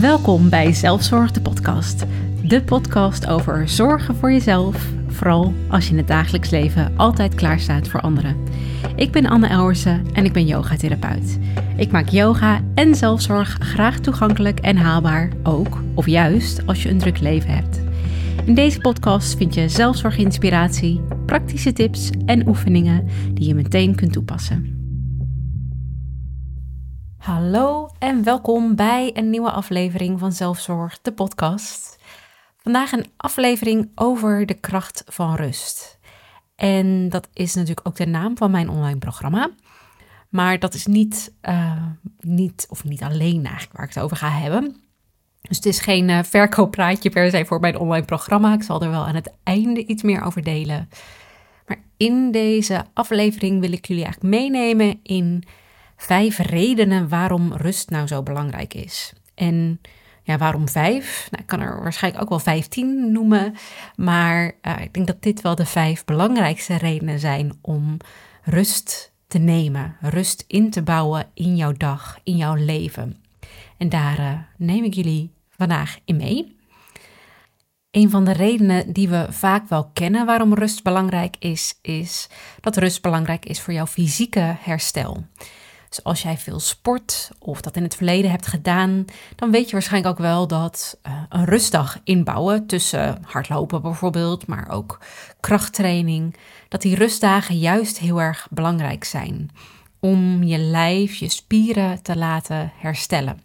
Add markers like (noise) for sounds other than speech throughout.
Welkom bij Zelfzorg de podcast. De podcast over zorgen voor jezelf, vooral als je in het dagelijks leven altijd klaar staat voor anderen. Ik ben Anne Elwersen en ik ben yogatherapeut. Ik maak yoga en zelfzorg graag toegankelijk en haalbaar, ook of juist als je een druk leven hebt. In deze podcast vind je zelfzorginspiratie, praktische tips en oefeningen die je meteen kunt toepassen. Hallo en welkom bij een nieuwe aflevering van Zelfzorg, de podcast. Vandaag een aflevering over de kracht van rust. En dat is natuurlijk ook de naam van mijn online programma. Maar dat is niet, uh, niet of niet alleen eigenlijk waar ik het over ga hebben. Dus het is geen uh, verkooppraatje per se voor mijn online programma. Ik zal er wel aan het einde iets meer over delen. Maar in deze aflevering wil ik jullie eigenlijk meenemen in vijf redenen waarom rust nou zo belangrijk is. En ja, waarom vijf? Nou, ik kan er waarschijnlijk ook wel vijftien noemen. Maar uh, ik denk dat dit wel de vijf belangrijkste redenen zijn om rust te nemen. Rust in te bouwen in jouw dag, in jouw leven. En daar uh, neem ik jullie vandaag in mee. Een van de redenen die we vaak wel kennen waarom rust belangrijk is, is dat rust belangrijk is voor jouw fysieke herstel. Als jij veel sport of dat in het verleden hebt gedaan, dan weet je waarschijnlijk ook wel dat uh, een rustdag inbouwen tussen hardlopen bijvoorbeeld, maar ook krachttraining, dat die rustdagen juist heel erg belangrijk zijn om je lijf, je spieren te laten herstellen.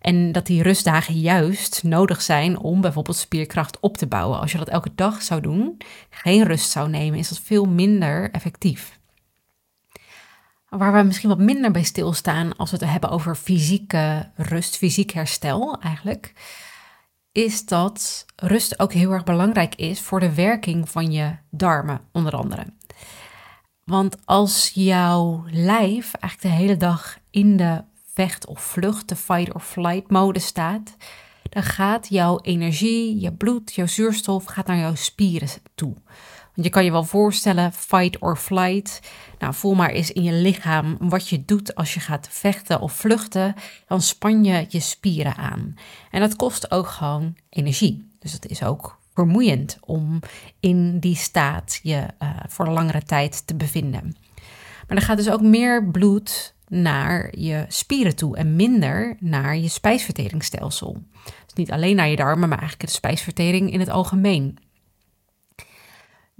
En dat die rustdagen juist nodig zijn om bijvoorbeeld spierkracht op te bouwen. Als je dat elke dag zou doen, geen rust zou nemen, is dat veel minder effectief. Waar we misschien wat minder bij stilstaan als we het hebben over fysieke rust, fysiek herstel eigenlijk, is dat rust ook heel erg belangrijk is voor de werking van je darmen, onder andere. Want als jouw lijf eigenlijk de hele dag in de vecht of vlucht, de fight or flight mode staat, dan gaat jouw energie, je bloed, jouw zuurstof gaat naar jouw spieren toe. Je kan je wel voorstellen, fight or flight. Nou, voel maar eens in je lichaam wat je doet als je gaat vechten of vluchten. Dan span je je spieren aan. En dat kost ook gewoon energie. Dus het is ook vermoeiend om in die staat je uh, voor langere tijd te bevinden. Maar er gaat dus ook meer bloed naar je spieren toe en minder naar je spijsverteringsstelsel. Dus niet alleen naar je darmen, maar eigenlijk de spijsvertering in het algemeen.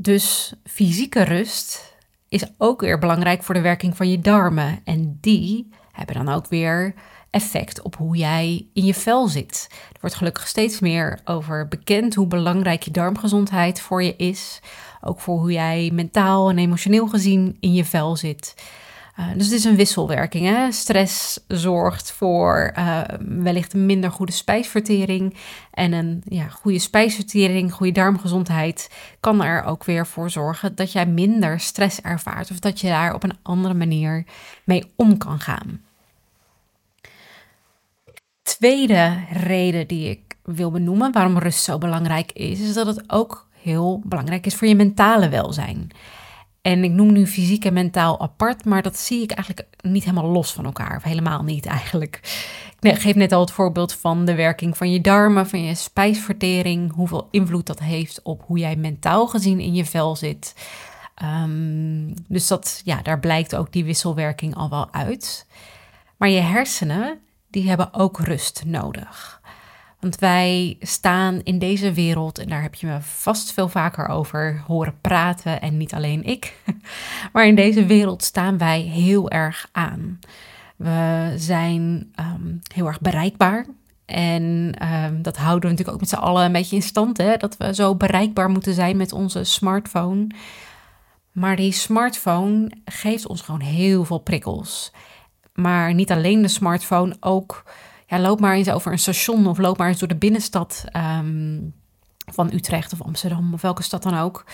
Dus fysieke rust is ook weer belangrijk voor de werking van je darmen. En die hebben dan ook weer effect op hoe jij in je vel zit. Er wordt gelukkig steeds meer over bekend hoe belangrijk je darmgezondheid voor je is. Ook voor hoe jij mentaal en emotioneel gezien in je vel zit. Uh, dus het is een wisselwerking. Hè? Stress zorgt voor uh, wellicht een minder goede spijsvertering. En een ja, goede spijsvertering, goede darmgezondheid kan er ook weer voor zorgen dat jij minder stress ervaart. Of dat je daar op een andere manier mee om kan gaan. Tweede reden die ik wil benoemen waarom rust zo belangrijk is, is dat het ook heel belangrijk is voor je mentale welzijn. En ik noem nu fysiek en mentaal apart, maar dat zie ik eigenlijk niet helemaal los van elkaar. Of helemaal niet eigenlijk. Ik geef net al het voorbeeld van de werking van je darmen, van je spijsvertering. Hoeveel invloed dat heeft op hoe jij mentaal gezien in je vel zit. Um, dus dat, ja, daar blijkt ook die wisselwerking al wel uit. Maar je hersenen, die hebben ook rust nodig. Want wij staan in deze wereld, en daar heb je me vast veel vaker over horen praten, en niet alleen ik, (laughs) maar in deze wereld staan wij heel erg aan. We zijn um, heel erg bereikbaar. En um, dat houden we natuurlijk ook met z'n allen een beetje in stand, hè? dat we zo bereikbaar moeten zijn met onze smartphone. Maar die smartphone geeft ons gewoon heel veel prikkels. Maar niet alleen de smartphone, ook ja, loop maar eens over een station of loop maar eens door de binnenstad um, van Utrecht of Amsterdam of welke stad dan ook.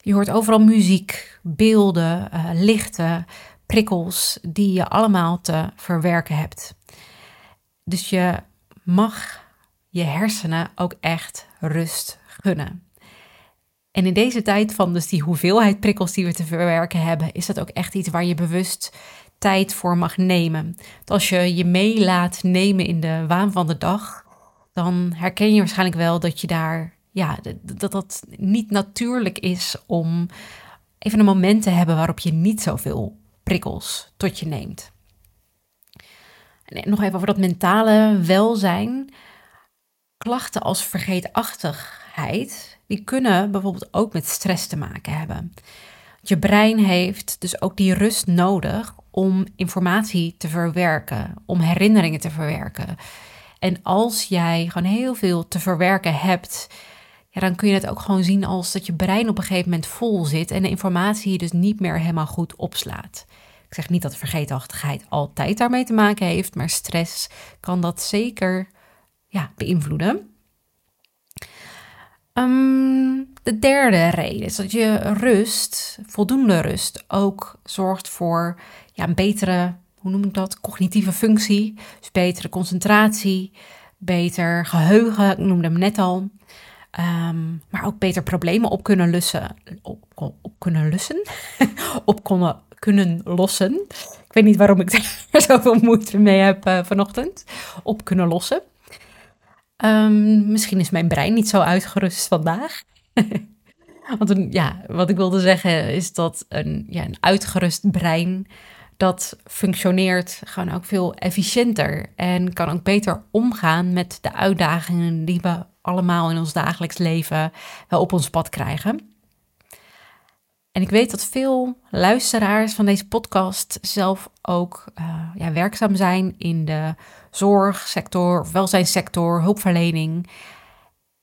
Je hoort overal muziek, beelden, uh, lichten, prikkels die je allemaal te verwerken hebt. Dus je mag je hersenen ook echt rust gunnen. En in deze tijd van dus die hoeveelheid prikkels die we te verwerken hebben, is dat ook echt iets waar je bewust tijd voor mag nemen. als je je mee laat nemen in de waan van de dag, dan herken je waarschijnlijk wel dat je daar, ja, dat dat niet natuurlijk is om even een moment te hebben waarop je niet zoveel prikkels tot je neemt. En nog even over dat mentale welzijn. Klachten als vergeetachtigheid, die kunnen bijvoorbeeld ook met stress te maken hebben. Je brein heeft dus ook die rust nodig om informatie te verwerken, om herinneringen te verwerken. En als jij gewoon heel veel te verwerken hebt, ja, dan kun je het ook gewoon zien als dat je brein op een gegeven moment vol zit en de informatie dus niet meer helemaal goed opslaat. Ik zeg niet dat vergeetachtigheid altijd daarmee te maken heeft, maar stress kan dat zeker ja, beïnvloeden. Ehm, de derde reden is dat je rust, voldoende rust, ook zorgt voor ja, een betere, hoe noem ik dat, cognitieve functie. Dus betere concentratie, beter geheugen, ik noemde hem net al. Ehm, maar ook beter problemen op kunnen lussen. Op, kunnen lussen? (laughs) op kunnen, kunnen lossen. Ik weet niet waarom ik (laughs) daar zoveel moeite mee heb uh, vanochtend. Op kunnen lossen. Ehm, misschien is mijn brein niet zo uitgerust vandaag. (laughs) Want ja, wat ik wilde zeggen is dat een, ja, een uitgerust brein dat functioneert gewoon ook veel efficiënter en kan ook beter omgaan met de uitdagingen die we allemaal in ons dagelijks leven wel op ons pad krijgen. En ik weet dat veel luisteraars van deze podcast zelf ook uh, ja, werkzaam zijn in de zorgsector, welzijnssector, hulpverlening.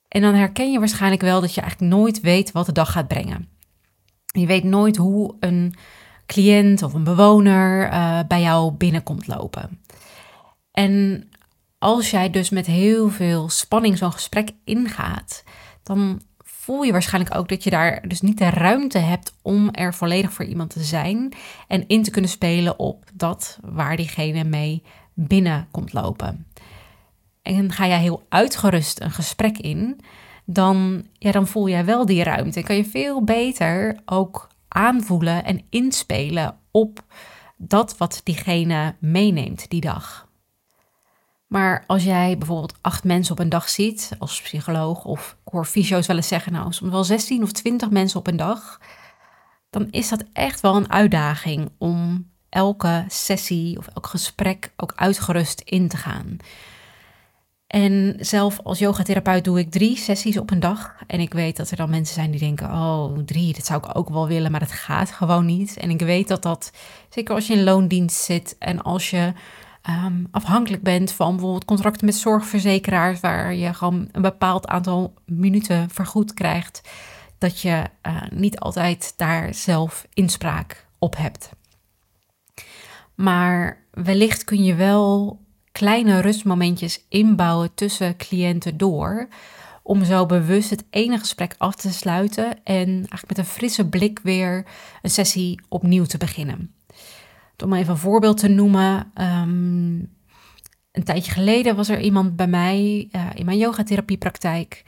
En dan herken je waarschijnlijk wel dat je eigenlijk nooit weet wat de dag gaat brengen. Je weet nooit hoe een cliënt of een bewoner uh, bij jou binnenkomt lopen. En als jij dus met heel veel spanning zo'n gesprek ingaat, dan voel je waarschijnlijk ook dat je daar dus niet de ruimte hebt om er volledig voor iemand te zijn en in te kunnen spelen op dat waar diegene mee binnen komt lopen. En ga jij heel uitgerust een gesprek in, dan, ja, dan voel jij wel die ruimte. En kan je veel beter ook aanvoelen en inspelen op dat wat diegene meeneemt die dag. Maar als jij bijvoorbeeld acht mensen op een dag ziet, als psycholoog, of ik hoor fysio's wel eens zeggen, nou soms wel 16 of 20 mensen op een dag, dan is dat echt wel een uitdaging om elke sessie of elk gesprek ook uitgerust in te gaan. En zelf als yogatherapeut doe ik drie sessies op een dag. En ik weet dat er dan mensen zijn die denken: oh, drie, dat zou ik ook wel willen, maar dat gaat gewoon niet. En ik weet dat dat, zeker als je in loondienst zit en als je Ehm, afhankelijk bent van bijvoorbeeld contracten met zorgverzekeraars, waar je gewoon een bepaald aantal minuten vergoed krijgt, dat je uh, niet altijd daar zelf inspraak op hebt. Maar wellicht kun je wel kleine rustmomentjes inbouwen tussen cliënten door. Om zo bewust het ene gesprek af te sluiten en eigenlijk met een frisse blik weer een sessie opnieuw te beginnen. Om even een voorbeeld te noemen. Ehm, een tijdje geleden was er iemand bij mij uh, in mijn yogatherapiepraktijk.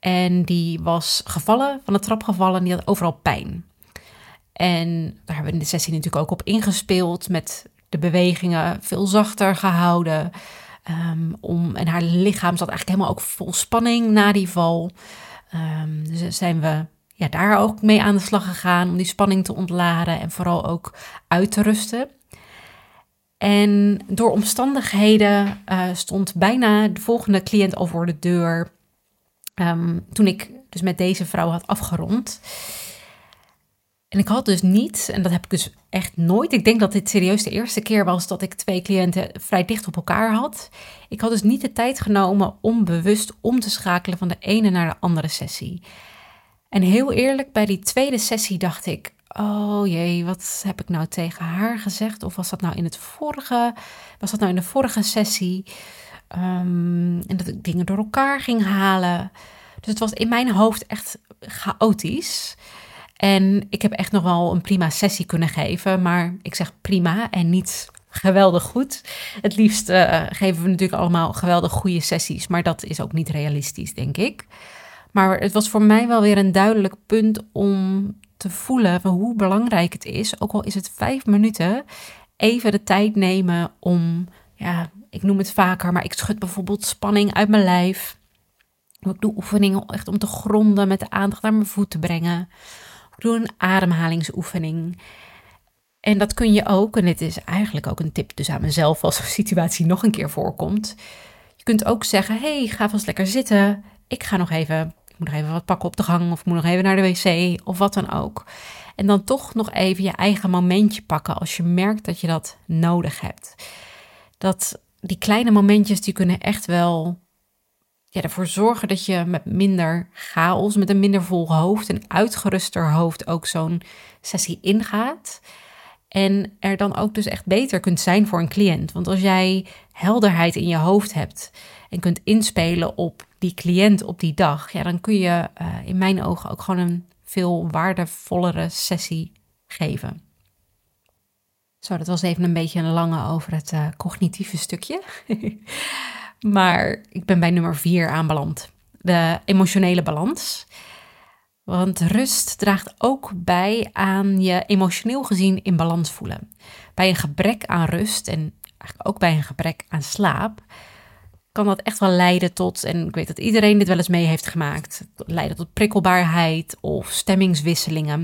En die was gevallen, van de trap gevallen en die had overal pijn. En daar hebben we in de sessie natuurlijk ook op ingespeeld met de bewegingen veel zachter gehouden. Um, om, en haar lichaam zat eigenlijk helemaal ook vol spanning na die val. Um, dus zijn we ja, daar ook mee aan de slag gegaan om die spanning te ontladen en vooral ook uit te rusten. En door omstandigheden uh, stond bijna de volgende cliënt al voor de deur. Um, toen ik dus met deze vrouw had afgerond. En ik had dus niet, en dat heb ik dus echt nooit. Ik denk dat dit serieus de eerste keer was dat ik twee cliënten vrij dicht op elkaar had. Ik had dus niet de tijd genomen om bewust om te schakelen van de ene naar de andere sessie. En heel eerlijk, bij die tweede sessie dacht ik: oh jee, wat heb ik nou tegen haar gezegd? Of was dat nou in het vorige, was dat nou in de vorige sessie? Um, en dat ik dingen door elkaar ging halen. Dus het was in mijn hoofd echt chaotisch. En ik heb echt nog wel een prima sessie kunnen geven. Maar ik zeg prima en niet geweldig goed. Het liefst uh, geven we natuurlijk allemaal geweldig goede sessies. Maar dat is ook niet realistisch, denk ik. Maar het was voor mij wel weer een duidelijk punt om te voelen hoe belangrijk het is. Ook al is het vijf minuten even de tijd nemen om, ja, ik noem het vaker, maar ik schud bijvoorbeeld spanning uit mijn lijf. Ik doe oefeningen echt om te gronden met de aandacht naar mijn voet te brengen. Doe een ademhalingsoefening. En dat kun je ook, en dit is eigenlijk ook een tip dus aan mezelf als een situatie nog een keer voorkomt. Je kunt ook zeggen, hey, ga vast lekker zitten. Ik ga nog even, ik moet nog even wat pakken op de gang of ik moet nog even naar de wc of wat dan ook. En dan toch nog even je eigen momentje pakken als je merkt dat je dat nodig hebt. Dat die kleine momentjes die kunnen echt wel ja, ervoor zorgen dat je met minder chaos, met een minder vol hoofd en uitgeruster hoofd ook zo'n sessie ingaat. En er dan ook dus echt beter kunt zijn voor een cliënt. Want als jij helderheid in je hoofd hebt en kunt inspelen op die cliënt op die dag, ja, dan kun je uh, in mijn ogen ook gewoon een veel waardevollere sessie geven. Zo, dat was even een beetje een lange over het uh, cognitieve stukje. (laughs) maar ik ben bij nummer vier aanbeland. De emotionele balans. Want rust draagt ook bij aan je emotioneel gezien in balans voelen. Bij een gebrek aan rust en eigenlijk ook bij een gebrek aan slaap kan dat echt wel leiden tot, en ik weet dat iedereen dit wel eens mee heeft gemaakt, leiden tot prikkelbaarheid of stemmingswisselingen.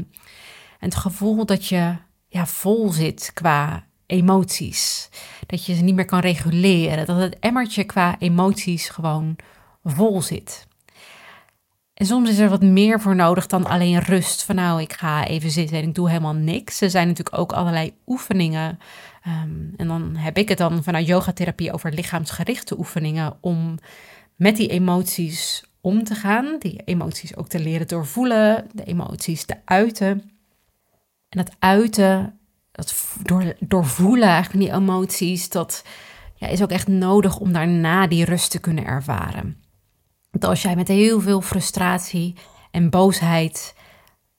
En het gevoel dat je ja, vol zit qua emoties. Dat je ze niet meer kan reguleren. Dat het emmertje qua emoties gewoon vol zit. En soms is er wat meer voor nodig dan alleen rust. Van nou, ik ga even zitten en ik doe helemaal niks. Er zijn natuurlijk ook allerlei oefeningen. Ehm, en dan heb ik het dan vanuit yogatherapie over lichaamsgerichte oefeningen om met die emoties om te gaan. Die emoties ook te leren doorvoelen, de emoties te uiten. En dat uiten, dat door, doorvoelen eigenlijk die emoties, dat ja, is ook echt nodig om daarna die rust te kunnen ervaren. Want als jij met heel veel frustratie en boosheid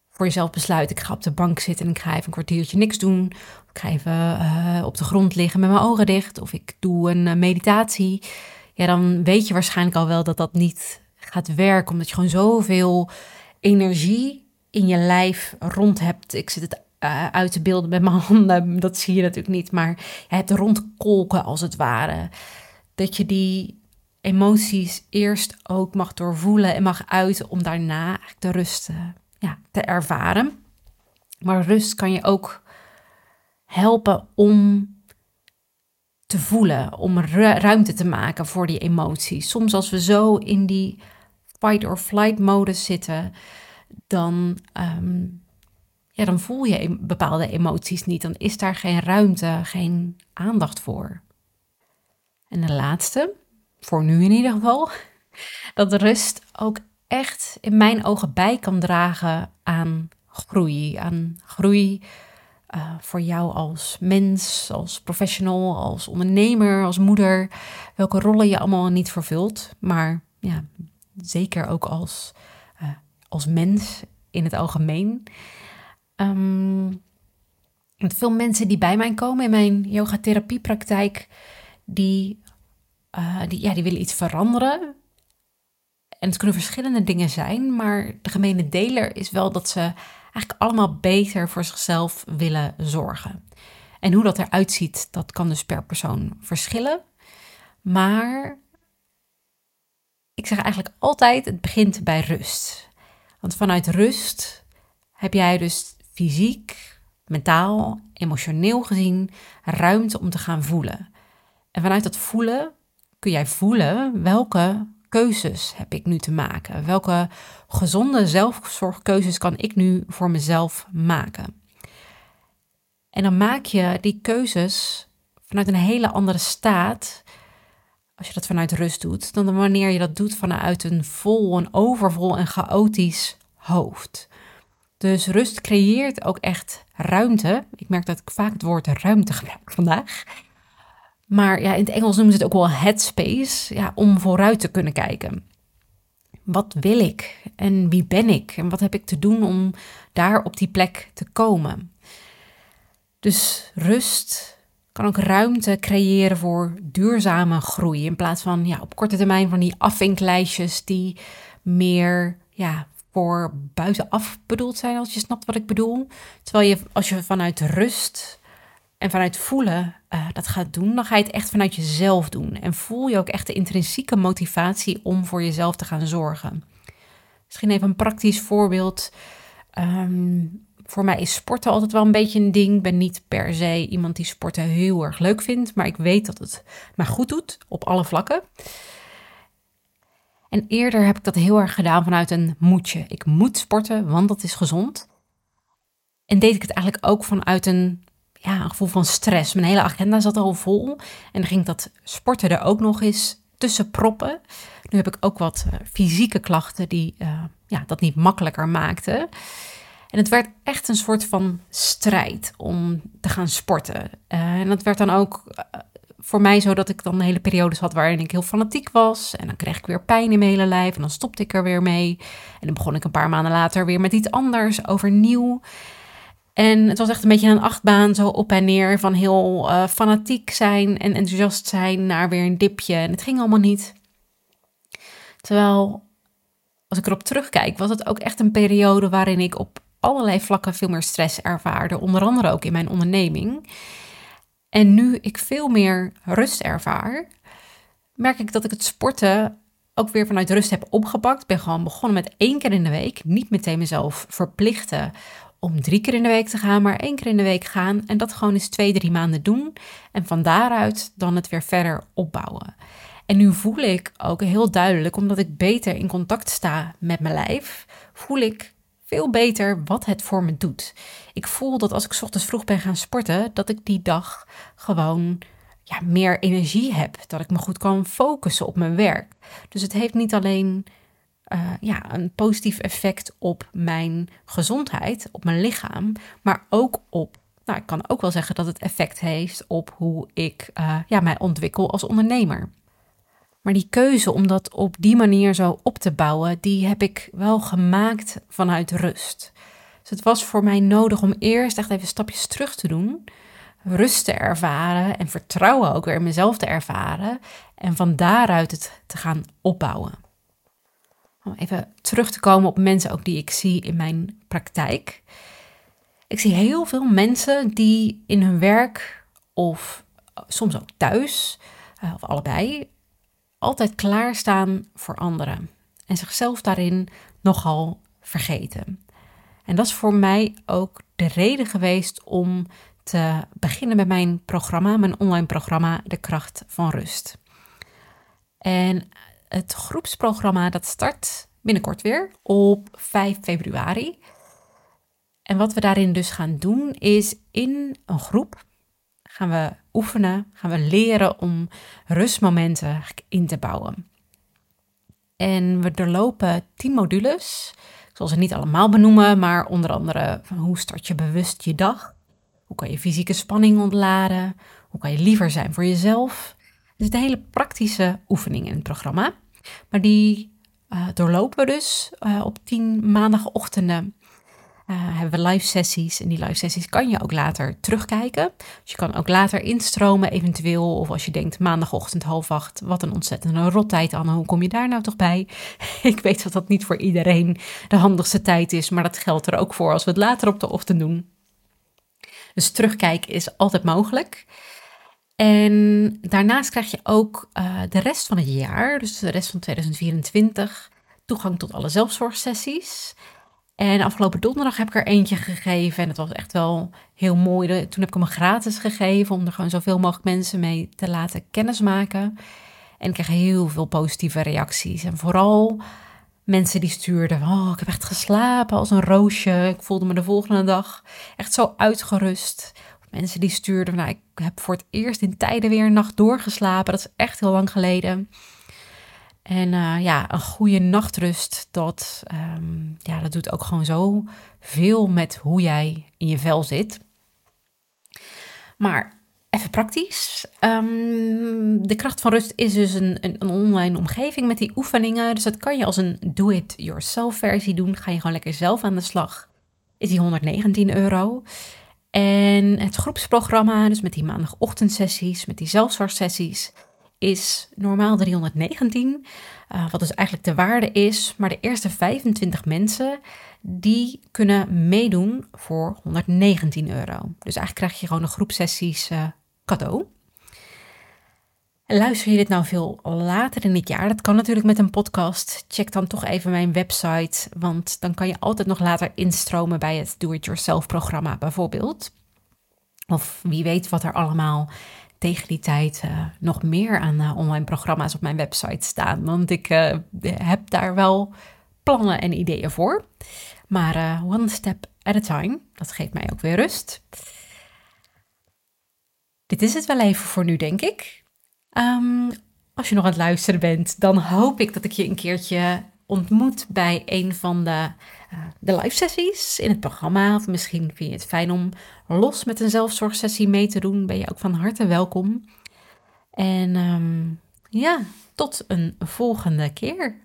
voor jezelf besluit: ik ga op de bank zitten en ik ga even een kwartiertje niks doen. Of ik ga even uh, op de grond liggen met mijn ogen dicht. Of ik doe een uh, meditatie. Ja, dan weet je waarschijnlijk al wel dat dat niet gaat werken. Omdat je gewoon zoveel energie in je lijf rond hebt. Ik zit het uh, uit te beelden met mijn (laughs) handen. Dat zie je natuurlijk niet. Maar je hebt rondkolken als het ware. Dat je die emoties eerst ook mag doorvoelen en mag uiten om daarna de rust ja, te ervaren. Maar rust kan je ook helpen om te voelen, om ruimte te maken voor die emoties. Soms als we zo in die fight or flight modus zitten, dan, um, dan voel je bepaalde emoties niet. Dan is daar geen ruimte, geen aandacht voor. En de laatste, voor nu in ieder geval, (laughs) dat rust ook echt in mijn ogen bij kan dragen aan groei. Aan groei uh, voor jou als mens, als professional, als ondernemer, als moeder. Welke rollen je allemaal niet vervult. Maar ja, zeker ook als, uh, als mens in het algemeen. Um, veel mensen die bij mij komen in mijn yogatherapiepraktijk, die uh, die, ja, die willen iets veranderen. En het kunnen verschillende dingen zijn, maar de gemene deler is wel dat ze eigenlijk allemaal beter voor zichzelf willen zorgen. En hoe dat eruit ziet, dat kan dus per persoon verschillen. Maar ik zeg eigenlijk altijd, het begint bij rust. Want vanuit rust heb jij dus fysiek, mentaal, emotioneel gezien ruimte om te gaan voelen. En vanuit dat voelen kun jij voelen welke keuzes heb ik nu te maken? Welke gezonde zelfzorgkeuzes kan ik nu voor mezelf maken? En dan maak je die keuzes vanuit een hele andere staat, als je dat vanuit rust doet, dan wanneer je dat doet vanuit een vol, een overvol en chaotisch hoofd. Dus rust creëert ook echt ruimte. Ik merk dat ik vaak het woord ruimte gebruik vandaag. Maar ja, in het Engels noemen ze het ook wel headspace, ja, om vooruit te kunnen kijken. Wat wil ik en wie ben ik en wat heb ik te doen om daar op die plek te komen? Dus rust kan ook ruimte creëren voor duurzame groei in plaats van ja, op korte termijn van die afvinklijstjes die meer ja, voor buitenaf bedoeld zijn, als je snapt wat ik bedoel. Terwijl je als je vanuit rust en vanuit voelen uh, dat gaat doen, dan ga je het echt vanuit jezelf doen. En voel je ook echt de intrinsieke motivatie om voor jezelf te gaan zorgen. Misschien even een praktisch voorbeeld. Ehm, voor mij is sporten altijd wel een beetje een ding. Ik ben niet per se iemand die sporten heel erg leuk vindt, maar ik weet dat het me goed doet op alle vlakken. En eerder heb ik dat heel erg gedaan vanuit een moedje. Ik moet sporten, want dat is gezond. En deed ik het eigenlijk ook vanuit een, ja, een gevoel van stress. Mijn hele agenda zat al vol. En ging dat sporten er ook nog eens tussen proppen. Nu heb ik ook wat uh, fysieke klachten die uh, ja, dat niet makkelijker maakten. En het werd echt een soort van strijd om te gaan sporten. Uh, en dat werd dan ook voor mij zo dat ik dan hele periodes had waarin ik heel fanatiek was. En dan kreeg ik weer pijn in mijn hele lijf en dan stopte ik er weer mee. En dan begon ik een paar maanden later weer met iets anders, overnieuw. En het was echt een beetje een achtbaan, zo op en neer, van heel uh, fanatiek zijn en enthousiast zijn naar weer een dipje. En het ging allemaal niet. Terwijl, als ik erop terugkijk, was het ook echt een periode waarin ik op allerlei vlakken veel meer stress ervaarde. Onder andere ook in mijn onderneming. En nu ik veel meer rust ervaar, merk ik dat ik het sporten ook weer vanuit rust heb opgepakt. Ik ben gewoon begonnen met één keer in de week. Niet meteen mezelf verplichten om drie keer in de week te gaan, maar één keer in de week gaan. En dat gewoon eens twee, drie maanden doen. En van daaruit dan het weer verder opbouwen. En nu voel ik ook heel duidelijk, omdat ik beter in contact sta met mijn lijf, voel ik veel beter wat het voor me doet. Ik voel dat als ik ochtends vroeg ben gaan sporten, dat ik die dag gewoon ja, meer energie heb. Dat ik me goed kan focussen op mijn werk. Dus het heeft niet alleen uh, ja, een positief effect op mijn gezondheid, op mijn lichaam, maar ook op. Nou, ik kan ook wel zeggen dat het effect heeft op hoe ik uh, ja, mij ontwikkel als ondernemer. Maar die keuze om dat op die manier zo op te bouwen, die heb ik wel gemaakt vanuit rust. Dus het was voor mij nodig om eerst echt even stapjes terug te doen, rust te ervaren en vertrouwen ook weer in mezelf te ervaren en van daaruit het te gaan opbouwen. Om even terug te komen op mensen ook die ik zie in mijn praktijk. Ik zie heel veel mensen die in hun werk of soms ook thuis, eh, of allebei, altijd klaarstaan voor anderen en zichzelf daarin nogal vergeten. En dat is voor mij ook de reden geweest om te beginnen met mijn programma, mijn online programma De Kracht van Rust. En het groepsprogramma dat start binnenkort weer op 5 februari. En wat we daarin dus gaan doen is in een groep gaan we oefenen, gaan we leren om rustmomenten in te bouwen. En we doorlopen 10 modules. Ik zal ze niet allemaal benoemen, maar onder andere hoe start je bewust je dag? Hoe kan je fysieke spanning ontladen? Hoe kan je liever zijn voor jezelf? Er zitten hele praktische oefeningen in het programma. Maar die uh, doorlopen we dus uh, op 10 maandagochtenden uh, hebben we live sessies. En die live sessies kan je ook later terugkijken. Dus je kan ook later instromen eventueel. Of als je denkt maandagochtend half acht, wat een ontzettende rottijd Anne. Hoe kom je daar nou toch bij? (laughs) Ik weet dat dat niet voor iedereen de handigste tijd is. Maar dat geldt er ook voor als we het later op de ochtend doen. Dus terugkijken is altijd mogelijk. En daarnaast krijg je ook uh, de rest van het jaar, dus de rest van 2024, toegang tot alle zelfzorgsessies. En afgelopen donderdag heb ik er eentje gegeven. En het was echt wel heel mooi. Toen heb ik hem gratis gegeven om er gewoon zoveel mogelijk mensen mee te laten kennismaken. En ik kreeg heel veel positieve reacties. En vooral mensen die stuurden: Oh, ik heb echt geslapen als een roosje. Ik voelde me de volgende dag echt zo uitgerust. Mensen die stuurden: Nou, ik heb voor het eerst in tijden weer een nacht doorgeslapen. Dat is echt heel lang geleden. En uh, ja, een goede nachtrust, dat, um, ja, dat doet ook gewoon zo veel met hoe jij in je vel zit. Maar even praktisch. Um, de kracht van rust is dus een, een, een, online omgeving met die oefeningen. Dus dat kan je als een do-it-yourself versie doen. Ga je gewoon lekker zelf aan de slag. Is die 119 euro. En het groepsprogramma, dus met die maandagochtendsessies, met die zelfzorgsessies is normaal 319, uh, wat dus eigenlijk de waarde is. Maar de eerste 25 mensen, die kunnen meedoen voor 119 euro. Dus eigenlijk krijg je gewoon een groep sessies uh, cadeau. Luister je dit nou veel later in het jaar? Dat kan natuurlijk met een podcast. Check dan toch even mijn website, want dan kan je altijd nog later instromen bij het Do-It-Yourself programma bijvoorbeeld. Of wie weet wat er allemaal tegen die tijd uh, nog meer aan uh, online programma's op mijn website staan. Want ik uh, heb daar wel plannen en ideeën voor. Maar one step at a time, dat geeft mij ook weer rust. Dit is het wel even voor nu, denk ik. Um, als je nog aan het luisteren bent, dan hoop ik dat ik je een keertje ontmoet bij een van de, uh, de live sessies in het programma. Of misschien vind je het fijn om los met een zelfzorgsessie mee te doen. Ben je ook van harte welkom. En um, ja, tot een volgende keer.